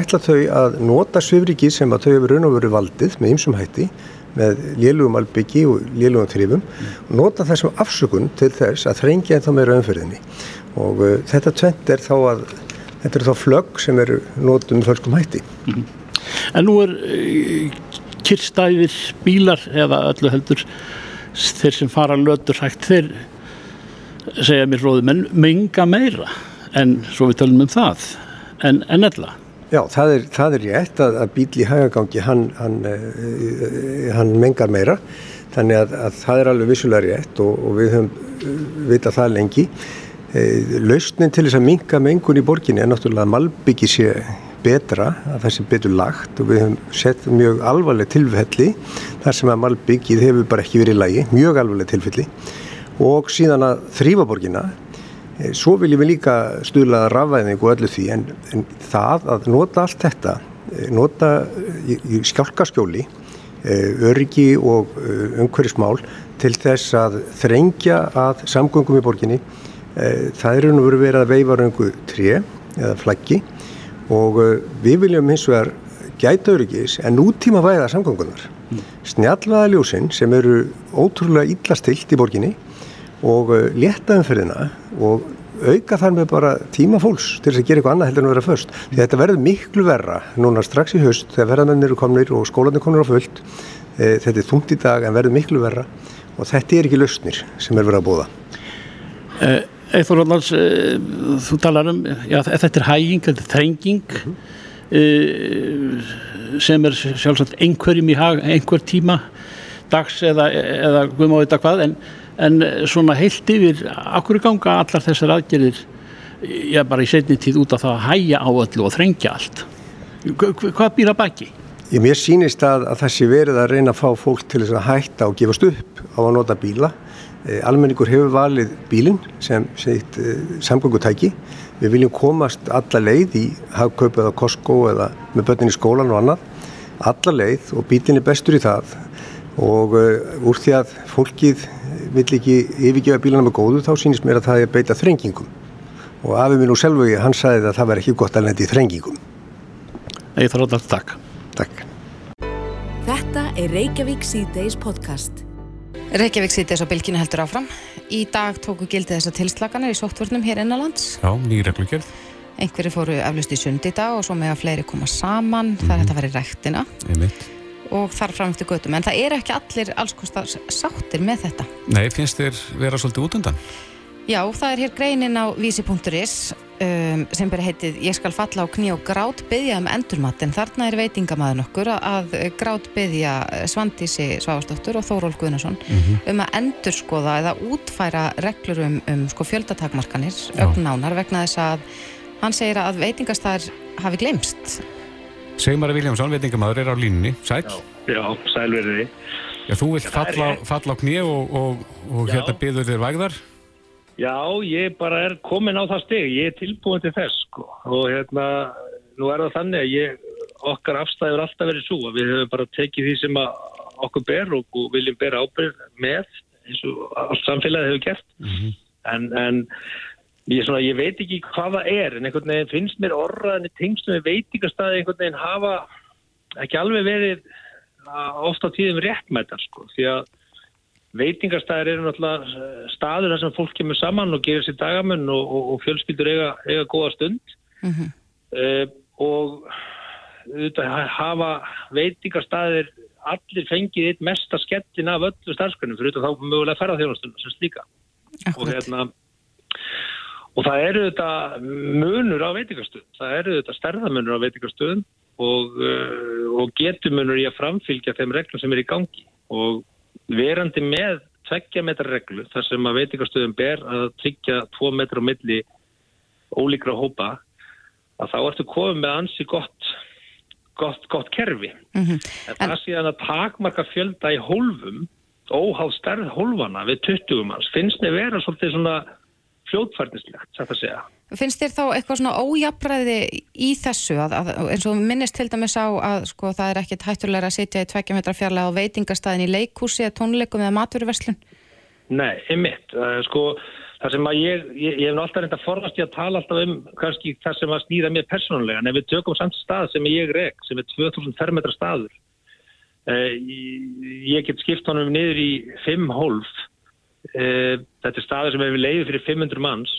ætla þau að nota svifriki sem að þau hefur raun og veru valdið með ymsum hætti, með lélugum albyggi og lélugum trifum, og nota þessum afsökun til þess að þrengja ennþá meira umferðinni. Og uh, þetta tvent er þá að, þetta er þá flögg sem eru notum með fölskum hætti. Mm -hmm. En nú er uh, kyrstæðir bílar eða öllu heldur þeir sem fara lötur hægt þeir segja mér fróðum en menga meira. En svo við tölum um það. En, en ella? Já, það er, það er rétt að, að bíl í hægagangi hann, hann, uh, hann mengar meira. Þannig að, að það er alveg vissulega rétt og, og við höfum vitað það lengi. Lausnin til þess að minga mengun í borginni er náttúrulega að malbyggi sé betra, að það sé betur lagt og við höfum sett mjög alvarleg tilfelli þar sem að malbyggið hefur bara ekki verið í lagi, mjög alvarleg tilfelli. Og síðan að þrýfa borgina eh, svo viljum við líka stuðla rafvæðingu og öllu því en, en það að nota allt þetta eh, nota í, í skjálkaskjóli eh, öryggi og umhverjismál til þess að þrengja að samgöngum í borginni það er nú verið að veifa raungu 3 eða flaggi og uh, við viljum hins vegar gæta öryggis en nútíma væða samgöngunar. Mm. Snjallvaða ljósinn sem eru ótrúlega illastilt í borginni og uh, leta umferðina og auka þar með bara tíma fólks til þess að gera eitthvað annað heldur en að vera först. Því þetta verður miklu verra núna strax í haust þegar verðarmennir eru komnir og skólanir komnir á fullt. E, þetta er þungt í dag en verður miklu verra og þetta er ekki lausnir sem er verið að bóða. Uh. Eithor Róðlands, uh, þú talar um, já þetta er hæging, þetta er þrenging uh -huh. uh, sem er sjálfsagt einhverjum í hag, einhver tíma dags eða, eða guðum á þetta hvað, en, en svona heilt yfir, akkur ganga allar þessar aðgerðir, já bara í setni tíð út af það að hæja á öllu og þrengja allt. Hvað býra baki? Ég mér sínist að, að sé verið að reyna að fá fólk til þess að hætta og gefast upp á að nota bíla Eh, almenningur hefur valið bílinn sem sitt uh, samgöngutæki. Við viljum komast alla leið í hagkaup eða Costco eða með börnin í skólan og annað. Alla leið og bílinn er bestur í það og uh, úr því að fólkið vill ekki yfirgefa bílana með góðu þá sínist mér að það er beita þrengingum. Og afið minn og selvugi hann sagði að það verði ekki gott að lendi í þrengingum. Ég þarf alltaf takk. Takk. Þetta er Reykjavík C-Days podcast. Reykjavík sýtis á bylginu heldur áfram. Í dag tóku gildi þessar tilslaganir í sóttvörnum hér innanlands. Já, nýjir reglugjörð. Einhverju fóru eflust í sund í dag og svo með að fleiri koma saman. Mm -hmm. Það er þetta að vera í rektina. Einmitt. Og þar fram eftir göttum. En það er ekki allir alls kostar sáttir með þetta. Nei, finnst þér vera svolítið út undan? Já, það er hér greinin á vísi.is um, sem beri heitið Ég skal falla á kní og grát byggja um endurmat. En þarna er veitingamæður nokkur að grát byggja Svandísi Svavastóttur og Þóról Guðnason mm -hmm. um að endurskoða eða útfæra reglur um, um sko, fjöldatakmarkanir ögnánar vegna þess að hann segir að veitingastæðar hafi glemst Segmari Viljámsson, veitingamæður, er á línni Sæl? Já, já sælverði Já, þú vilt falla, falla á kní og, og, og hérna byggður þér vægðar Já, ég bara er komin á það steg, ég er tilbúin til þess sko. og hérna, nú er það þannig að ég, okkar afstæður alltaf verið svo að við hefum bara tekið því sem okkur ber og, og viljum bera ábyrð með eins og samfélagið hefur gert mm -hmm. en, en ég, svona, ég veit ekki hvað það er en einhvern veginn finnst mér orðaðinni tengstum við veitingastæði einhvern veginn hafa ekki alveg verið ofta á tíðum réttmættar sko, því að veitingastæðir eru náttúrulega eh, staður þar sem fólk kemur saman og gerir sér dagamunn og, og, og fjölskyldur eiga, eiga góða stund. Mm -hmm. uh, og auðvitað hafa veitingastæðir allir fengið eitt mesta skellin af öllu starfsgrunum fyrir þá mögulega ferðarþjónastunum sem slíka. Og hérna og það eru þetta munur á veitingarstöðum, það eru þetta stærðamunur á veitingarstöðum og, uh, og getumunur í að framfylgja þeim reglum sem er í gangi. Og verandi með tveggja metra reglu þar sem að veitingarstöðum ber að tryggja tvo metra á milli ólíkra hópa að þá ertu komið með ansi gott gott, gott kerfi. Mm en það síðan að takmarka fjölda í hólfum óháð stærð hólfana við 20 manns. Finnst mér vera svolítið svona fljótfærnislegt, þetta að segja. Finnst þér þá eitthvað svona ójafræði í þessu? Að, að, eins og minnist til dæmis á að sko það er ekkit hættulega að sitja í tveggja metra fjarlæg á veitingastæðin í leikhúsi eða tónleikum eða maturverslun? Nei, einmitt, uh, sko það sem að ég, ég, ég hef nú alltaf reynda forðast ég að tala alltaf um kannski það sem að snýða mér persónulega, en ef við tökum samt stað sem ég rek, sem er 2000 fermetra staður uh, ég, get skipt honum niður í 5 hólf þetta er staður sem hefur leiðið fyrir 500 manns.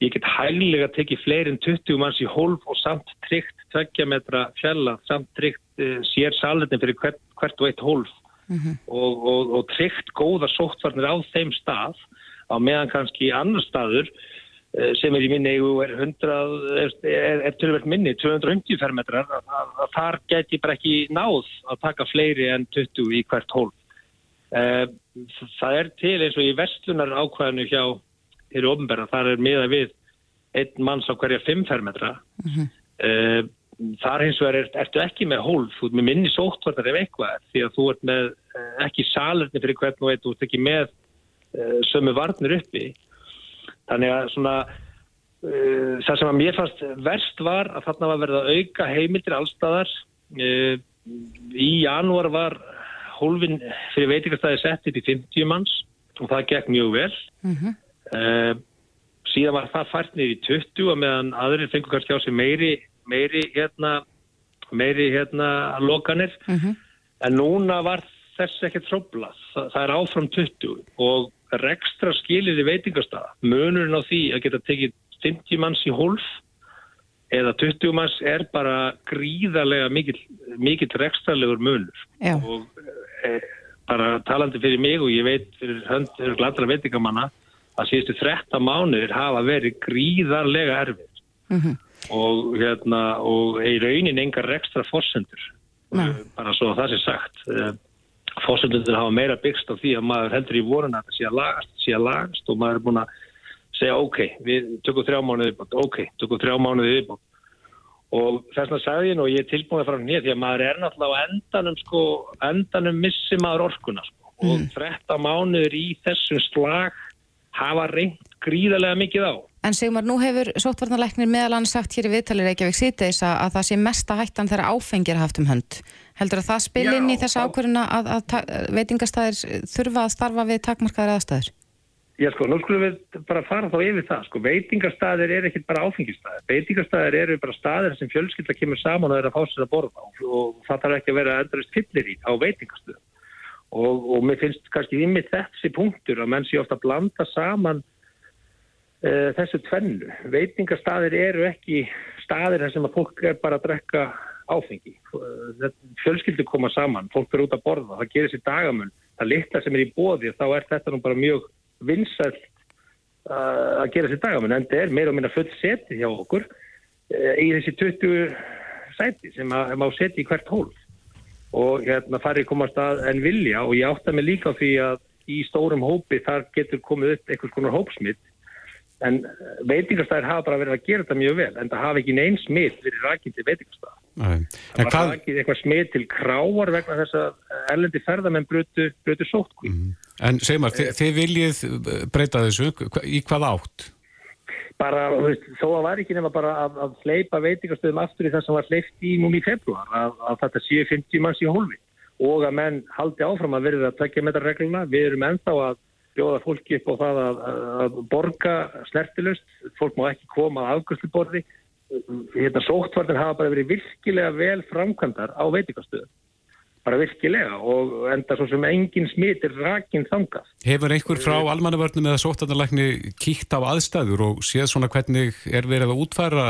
Ég get hæglega tekið fleiri en 20 manns í hólf og samt tryggt 20 metra fjalla, samt tryggt uh, sér salernin fyrir hvert, hvert og eitt hólf. Og, og, og tryggt góða sóttvarnir á þeim stað. Á meðan kannski annar staður eh, sem er í minni er 100 er, er, er tölvöld minni 250 fermetrar þar geti bara ekki náð að taka fleiri en 20 í hvert hólf. Eh, það er til eins og í vestlunar ákvæðinu hjá hér í ofnberða, þar er miða við einn manns á hverja 5 fermetra. Eh, þar hins vegar er, ertu ekki með hólf, þú ert með minni sóttvarnar ef eitthvað því að þú ert með eh, ekki salerni fyrir hvern og eitt, þú ert ekki með uh, sömu varnir uppi. Þannig að svona uh, það sem að mér fannst verst var að þarna var verið að auka heimildir allstaðar uh, í janúar var hólfin fyrir veitingastæði sett upp í 50 manns og það gekk mjög vel uh, síðan var það fært niður í 20 og meðan aðrir fengur kannski á sig meiri meiri hérna meiri hérna lokanir en núna var þess ekki tróblað. Það, það er áfram 20 og rekstra skilir í veitingastaða. Munurinn á því að geta tekið 50 manns í hólf eða 20 manns er bara gríðarlega mikill, mikill rekstralegur munur Já. og e, bara talandi fyrir mig og ég veit fyrir hönd fyrir gladra veitingamanna að síðustu 13 mánuðir hafa verið gríðarlega erfið Mhm. og hérna og í raunin engar rekstra fórsendur Nei. bara svo að það sé sagt fórsendur hafa meira byggst á því að maður heldur í voruna að það sé að lagast, sé að lagast og maður er búin að segja ok, við tökum þrjá mánuði viðbót, ok, tökum þrjá mánuði viðbót og þess vegna sagði ég nú og ég er tilbúin að fara nýja því að maður er náttúrulega á endanum sko, endanum missi maður orkuna sko og 13 mánuður í þessum slag hafa reynd gríðarlega mikið á En Sigmar, nú hefur sóttvarnarleiknir meðal annars sagt hér í viðtalir Reykjavík síðdeis að, að það sé mesta hættan þegar áfengir haft um hönd. Heldur að það spil Já, inn í þessa að, að, að veitingastæðir þurfa að starfa við takmarkaðar aðstæður? Já sko, nú skulum við bara fara þá yfir það sko, veitingastæðir eru ekkit bara áfengistæðir veitingastæðir eru bara staðir sem fjölskylda kemur saman og er að fá sér að borða og, og það þarf ekki að vera endurist fyllir í á veitingastöðum. Og, og mér finnst kannski ymmið þessi punktur að menn sé ofta að blanda saman uh, þessu tvennu. Veitingastæðir eru ekki staðir sem að fólk er bara að drekka áfengi. Fjölskyldu koma saman, fólk er út að borða það gerir sér dagamun, það litla sem er í bóði þá er þetta nú bara mjög vinsælt uh, að gera sér dagamun en þetta er meira og minna full seti hjá okkur uh, í þessi 20 sæti sem að má setja í hvert hólf. Og hérna farið komast að en vilja og ég átta mig líka því að í stórum hópi þar getur komið upp einhvers konar hópsmitt en veitingastæðir hafa bara verið að gera þetta mjög vel en það hafa ekki neins smitt verið rækinn til veitingastæða það var hvað, rækinn eitthvað smitt til kráar vegna þess að erlendi ferðamenn brutu, brutu sótkví en Seymar, þið, þið viljið breyta þessu, í hvað átt? bara, veist, þó að var ekki nema bara að, að hleypa veitingastöðum aftur í það sem var hleypt í núna í februar að, að þetta séu 50 manns í hólfi og að menn haldi áfram að verða að tekja með þetta regluna, við erum ennþá að bjóða fólki upp á það að, að, borga snertilust, fólk má ekki koma að afgjörsluborði hérna sóttvarnir hafa bara verið virkilega vel framkvæmdar á veitingastöðum. Bara virkilega og enda svo sem engin smit er rakin þangað. Hefur einhver frá almannavörnum eða sóttarnarlækni kíkt á aðstæður og séð svona hvernig er verið að útfæra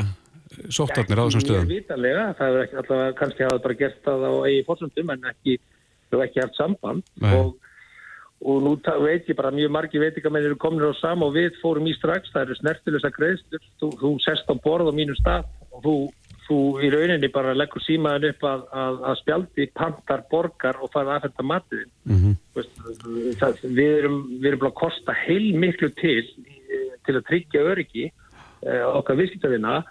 sóttarnir á þessum stöðum? Mjög vitanlega, það er ekki allavega kannski hafa bara gert það á eigi fórsöndum en ekki, þau hafa ekki haft samband. Nei. og, og nú veit ég bara mjög margi veitingamenn eru komin á sama og við fórum í strax, það eru snertilega greiðslur, þú, þú sest á borð á mínum stað og þú, þú í rauninni bara leggur símaðin upp að, að, að spjaldi, pantar, borgar og farið aðfenda matiðin. Veist, það, við erum, við erum bara að kosta heil miklu til eh, til að tryggja öryggi eh, okkar viðskiptavina.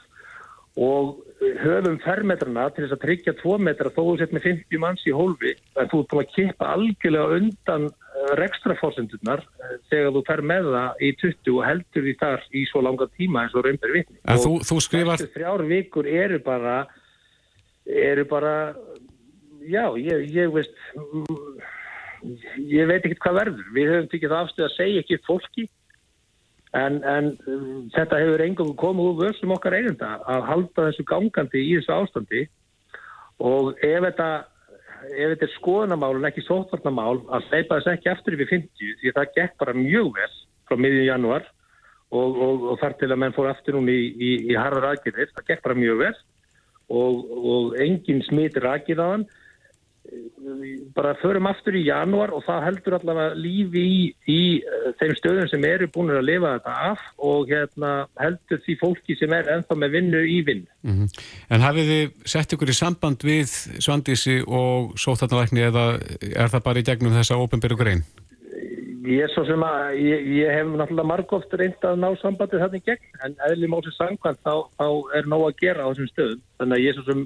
Og höfum fermetrana til þess að tryggja tvo metra þó þú sett með 50 manns í hólfi en þú ert að kippa algjörlega undan rekstrafórsendurnar þegar þú fer með það í 20 og heldur því þar í svo langa tíma eins og raunber vitni. En þú, þú skrifar, þrjár vikur eru bara eru bara já, ég, ég veist ég veit ekki hvað verður við höfum tekið það afstöð að segja ekki fólki en, en þetta hefur engum komið úr vössum okkar eigenda að halda þessu gangandi í þessu ástandi. Og ef þetta ef þetta er skoðanamál en ekki sótvarnamál að hleypa þess ekki aftur yfir 50 því að það gekk bara mjög vel frá miðjum januar og, og, og þar til að menn fór aftur núna í, í, í harðar aðgerðir, það gekk bara mjög vel. Og, og engin smitir hann bara förum aftur í januar og það heldur allavega lífi í, í eh, þeim stöðum sem eru búin að lifa þetta af og hérna heldur því fólki sem er ennþá með vinnu í vinn. Mhm. en hafið þið sett ykkur í samband við Svandísi og sótarnalækni eða er það bara í gegnum þessa ópenbyrju grein? Ég er svo sem að, ég, ég hef náttúrulega margóft reynd að ná sambandið þannig gegn en eðli málsins sangkvæmt þá, þá er nóg að gera á þessum stöðum þannig að ég er svo sem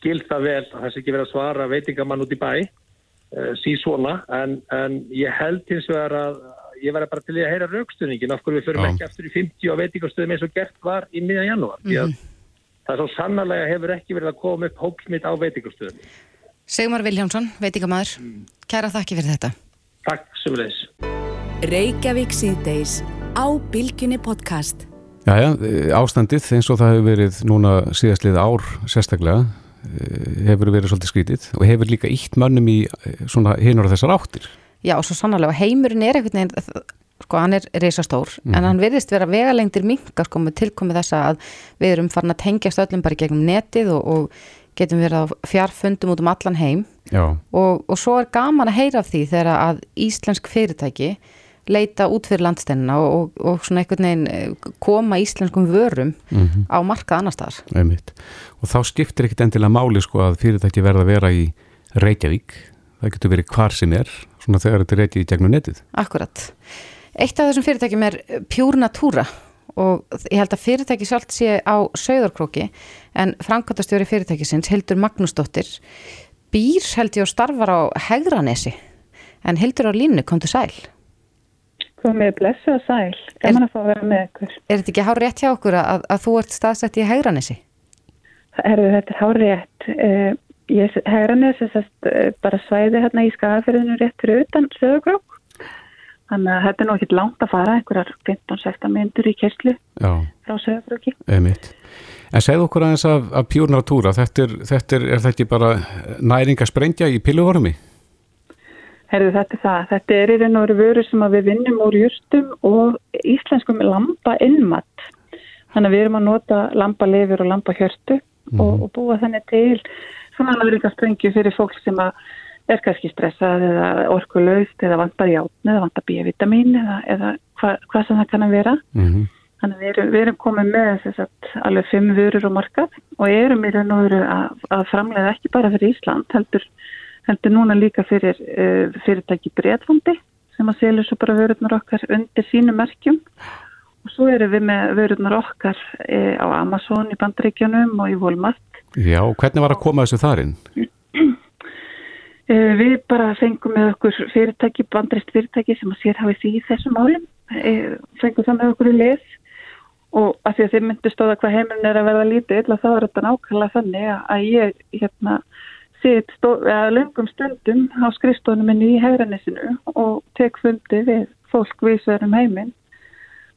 skil það vel að það sé ekki verið að svara veitingamann út í bæ uh, sí svona en, en ég held hins vegar að ég verði bara til að heyra raukstöðningin af hverju við förum Já. ekki aftur í 50 á veitingastöðum eins og gert var í miðjan janúar því að það er svo sannarlega hefur ekki verið að koma upp hópsmitt á veitingastöðum Sigmar Viljánsson, veitingamæður, kæra þakki fyrir þetta. Takk sem leis Reykjavík síðdeis á Bilginni podcast. Jæja, eh, ástandið eins og það hefur verið núna síðastlið ár sérstaklega hefur verið svolítið skrítið og hefur líka ítt mönnum í eh, svona hinur á þessar áttir. Já, og svo sannarlega, og heimurinn er einhvern veginn, sko, hann er reisastór, en hann virðist vera vegalengdir minka, sko, með tilkomið þessa að við erum farin að tengjast öllum bara gegnum netið og, og getum verið á fjarfundum út um allan heim. Og, og svo er gaman að heyra af því þegar að íslensk fyrirtæki leita út fyrir landstennina og, og, og svona einhvern veginn eh, koma íslenskum vörum Mhm. á markað annar staðar. einmitt. Og þá skiptir ekkit endilega máli sko að fyrirtæki verða að vera í Reykjavík. Það getur verið hvar sem er, svona þegar þetta er reykið í gegnum netið. Akkurat. Eitt af þessum fyrirtækjum er Pure Natura og ég held að fyrirtæki sjálft sé á Sauðarkróki en framkvæmtastjóri fyrirtækisins Hildur Magnúsdóttir býr held ég og starfar á Hegranesi en Hildur á línu kom til sæl. Komið blessu og sæl, gaman að fá að vera með ykkur. Er þetta ekki hár rétt hjá okkur að, að þú ert staðsett í Hegranesi? Herðu, þetta er hár rétt. Uh, ég hegranis er sest, uh, bara svæði hérna í skagafyrðinu rétt fyrir utan sögurkrók. Þannig að þetta er nú ekkert langt að fara, einhverjar 15-16 myndur í kerslu Já, frá sögurkróki. einmitt. En segð okkur aðeins af, af Pure Natura, þetta er, þetta er, er þetta ekki bara næringasprengja í pilluvormi? Herðu, þetta er það. Þetta er í raun og veru vöru sem við vinnum úr júrstum og íslenskum lamba innmatt. Þannig að við erum að nota lambalifur og lambahjörtu og, og búa þannig til svona næringasprengju fyrir fólk sem er kannski stressað eða orkulegst eða vantar játn eða vantar B-vitamin eða, eða hva, hvað sem það kann að vera. Mm Þannig að við erum, við erum komið með þess að alveg fimm vörur á markað og erum í raun og veru að, að framlega ekki bara fyrir Ísland, heldur, heldur núna líka fyrir uh, fyrirtæki Breitlandi sem að selja svo bara vörurnar okkar undir sínu merkjum og svo erum við með vörurnar okkar uh, á Amazon í Bandaríkjunum og í Walmart. Já, hvernig var að koma þessu þarinn? Uh, við bara fengum með okkur fyrirtæki, bandarist fyrirtæki sem að sér hafið því í þessum málum, uh, fengum það með okkur í lið og af því að þið myndu stóða hvað heimurinn er að verða lítið þá er þetta nákvæmlega þannig að ég hérna sitt löngum stundum á skrifstónum minni í hegranessinu og tek fundi við fólk vísverð um heiminn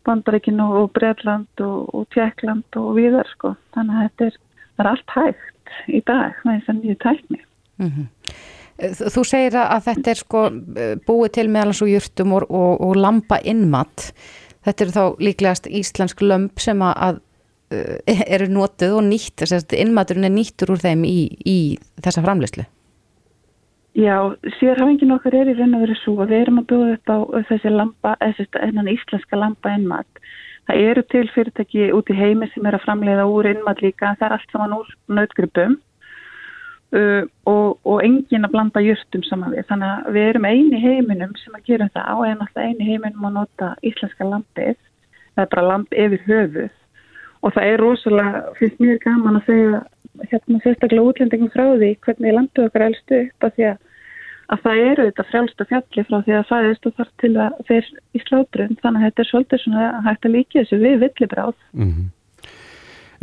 Bandaríkinu og Breitland og, og Tjekkland og viðar sko. Þannig að þetta er, er allt hægt í dag með þess að nýju tækni. Þú þú segir að þetta er sko eh, búið til meðal svo jurtum og, og, og lamba innmatt. Þetta eru þá líklegast íslensk lömp sem að, eru notuð og nýtt, innmatturinn er nýttur úr þeim í, í þessa framleyslu. Já, sérhafingin okkar er í raun og verið svo að við erum að bjóða upp á þessi lamba, þessi íslenska lamba innmat. Það eru til fyrirtæki út í heimi sem er að framleiða úr innmat líka, það er allt saman úr nautgripum uh, og, og engin að blanda jörtum saman við. Þannig að við erum eini heiminum sem að gera það alltaf eini heiminum að nota íslenska lambið, það er bara lamb yfir höfuð og það er rosalega, finnst mér gaman að segja hérna sérstaklega útlendingum frá því hvernig landu okkar elstu upp að því að, að það eru þetta frjálsta fjalli frá því að það er stu þar til að þeir í slátrun þannig að þetta er svolítið svona hægt að líka þessu við villibráð mm -hmm.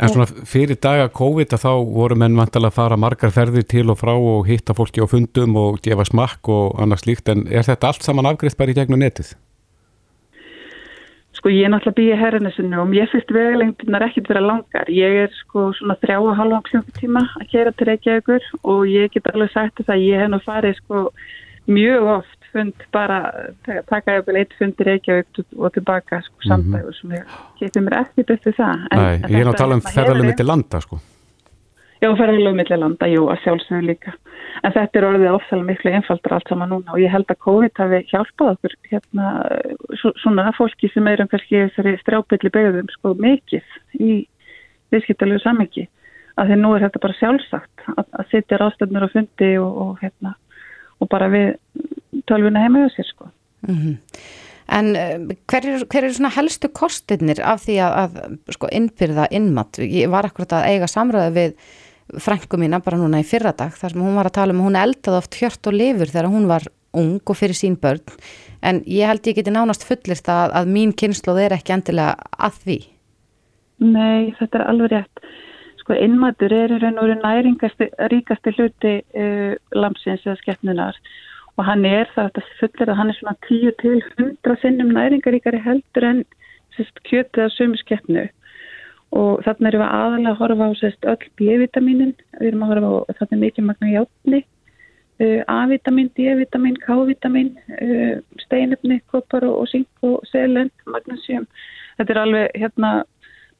En svona fyrir daga COVID að þá voru menn vantilega að fara margar ferðir til og frá og hitta fólki á fundum og gefa smakk og annars líkt en er þetta allt saman afgriðt bara í gegnum netið? Sko ég er náttúrulega býið herrinesinu og mér finnst vegalengdunar ekkert vera langar. Ég er sko svona þrjá og halva klukkutíma að kera til Reykjavíkur og ég get alveg sagt að ég hef nú farið sko mjög oft fund bara, taka vel eitt fund í Reykjavík og tilbaka sko samtægur sem ég getur mér ekkert eftir það. En, Nei, ég er náttúrulega að tala um ferðarlega mitt í landa sko. Já, ferðarlega mitt í landa, jú, að sjálfsögðu líka en þetta er orðið ofsalega miklu einfaldar allt saman núna og ég held að COVID hafi hjálpað okkur hérna svona fólki sem er um kannski þessari strjábylli begðum sko mikið í viðskiptalegu samengi að því nú er þetta bara sjálfsagt að, að sitja ráðstöfnur og fundi og, og hérna og bara við tölvuna heima hjá sér sko mm -hmm. En eh, hver eru er svona helstu kostinir af því að, að sko innbyrða innmatt? Ég var akkurat að eiga samröðu við frængu mína bara núna í fyrradag þar sem hún var að tala um að hún eldaði oft hjört og lifur þegar hún var ung og fyrir sín börn. En ég held ég geti nánast fullist að, að mín kynsloð er ekki endilega að því. Nei, þetta er alveg rétt. Sko innmatur er í raun og raun næringasti ríkasti hluti uh, lamsins eða skeppnunar og hann er það að fullir að hann er svona 10 til 100 sinnum næringaríkari heldur en kjötið að sömu skeppnu og þarna erum við aðalega að horfa á sérst, öll B-vitaminin, við erum að horfa á þarna mikið magna hjáttni, uh, A-vitamin, D-vitamin, K-vitamin, uh, steinöfni, koppar og, sink og selend, magnesium. Þetta er alveg hérna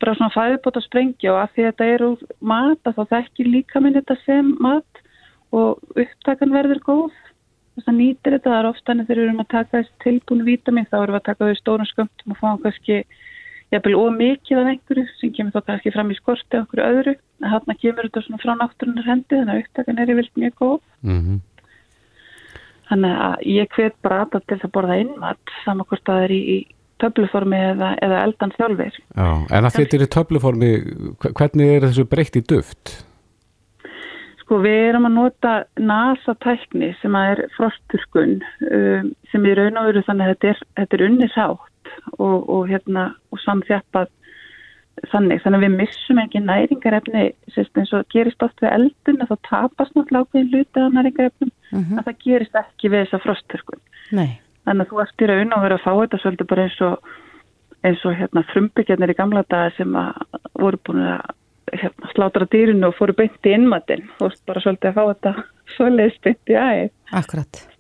bara svona fæðubót að sprengja og að því þetta er úr mat að þá þekkir líka minn þetta sem mat og upptakan verður góð. Þess að nýtir þetta, það er ofta en þegar við erum að taka þessi tilbúinu vitamin þá erum við að taka þau stórum skömmtum og fá kannski jafnvel ómikið af einhverju sem kemur þá kannski fram í skorti af okkur öðru en hann kemur þetta svona frá náttúrunar hendi þannig að upptakan er í vilt mjög góð mm -hmm. þannig að ég hvet bara aðað til að borða innmatt saman hvort það er í, í töfluformi eða, eða eldan þjálfur Já, En að þetta er í töfluformi hvernig er þessu breytt í duft? Sko við erum að nota NASA tækni sem er frosturkun um, sem er raun og veru þannig að þetta er, þetta er unnisátt og, og, hérna, og samþjappað þannig. Þannig að við missum ekki næringarefni eins og gerist oft við eldun að þá tapast náttúrulega ákveðin luti af næringarefnum mm -hmm. að það gerist ekki við þessa frosturkun. Þannig að þú ert í raun og verið að fá þetta svolítið bara eins og, eins og hérna, frumbyggjarnir í gamla daga sem voru búin að hérna, slátra dýrinu og fóru beint í innmatinn. Ert bara svolítið að fá þetta svolítið beint í æð. Akkurat.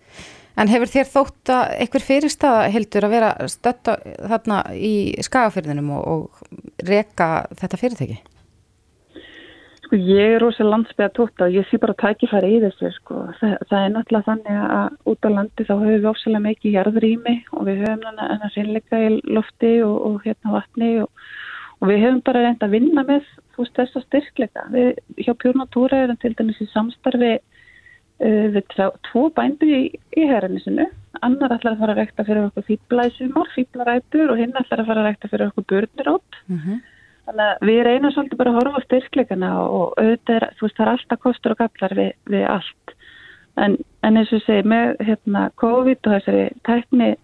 En hefur þér þótt að einhver fyrirstaða heldur að vera stötta þarna í skagafyrðinum og, og reka þetta fyrirtæki? Sko ég er rosalega landsbyggja tótt og ég sé bara tækifæri í þessu sko. Það, það er náttúrulega þannig að út á landi þá höfum við ósala mikið jarðrými og við höfum þannig sinnleika í lofti og, og hérna vatni og, og við höfum bara reynd að vinna með veist, þessa styrkleika. Við hjá Pjórnatúra erum til dæmis í samstarfi við tvo bændur í, í herrinisinu annar ætlar að fara að rekta fyrir okkur fýblaðsumar, fýblarætur og hinn ætlar að fara að rekta fyrir okkur börnirótt mm -hmm. þannig að við reynum svolítið bara að horfa á styrkleikana og auðvitað er, þú veist, það er alltaf kostur og gaflar við, við allt. En, en eins og segi, með hérna COVID og þessari tækni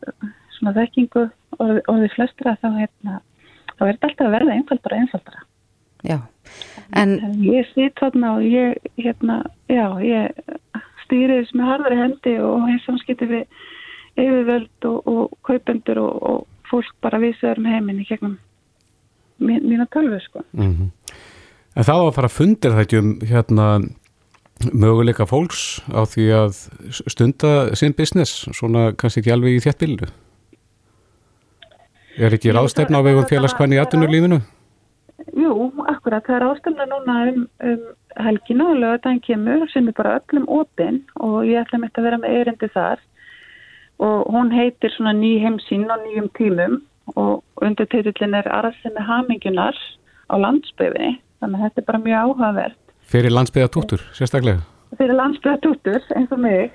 svona þekkingu og, og við flestra þá hérna, þá er þetta alltaf að verða einfaldara einfaldara. Já, en, en ég sýt þarna og ég hérna, já, ég stýriðis með harðari hendi og hef samskipti við yfirvöld og, og kaupendur og, og fólk bara visaður með heiminni gegnum mín, mína tölvu sko. Mm -hmm. En þá að fara að fundir þetta um hérna möguleika fólks á því að stunda sinn business, svona kannski ekki alveg í þétt bildu? Er ekki ráðstefna á vegum félagskvæni í aðtunurlífinu? Jú, akkurat, það er ástæmna núna um, um helgina og lögadaginn kemur sem er bara öllum opinn og ég ætla mitt að vera með erindi þar. Og hún heitir svona ný heimsín á nýjum tímum og undir teitillin er arðsemi hamingunar á landsbyðinni þannig að þetta er bara mjög áhugavert. Fyrir landsbyðatúttur, sérstaklega? Fyrir landsbyðatúttur eins og mig.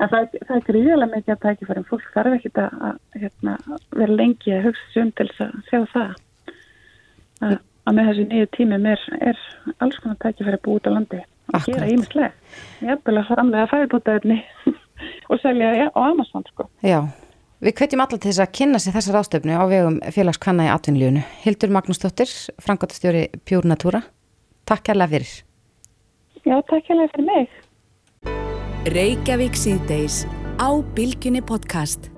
En það, það er gríðilega mikið að tækifærum. Fólk þarf ekki að, hérna, vera lengi að hugsa um til að sjá það. Að, að með þessi nýju tímum er, er alls konar tækifæri búið út á landi að Akkurat. gera ímislega ég er að framlega fæðbútaðurni og selja ja, á Amazon sko Já, við hvetjum alla til þess að kynna sér þessar ástöfnu á vegum félagskvanna í atvinnlífunu. Hildur Magnúsdóttir, Frankóttastjóri Pure Natura. Takk kærlega fyrir. Já, takk hérlega fyrir mig Reykjavík síðdeis á Bilginni podcast.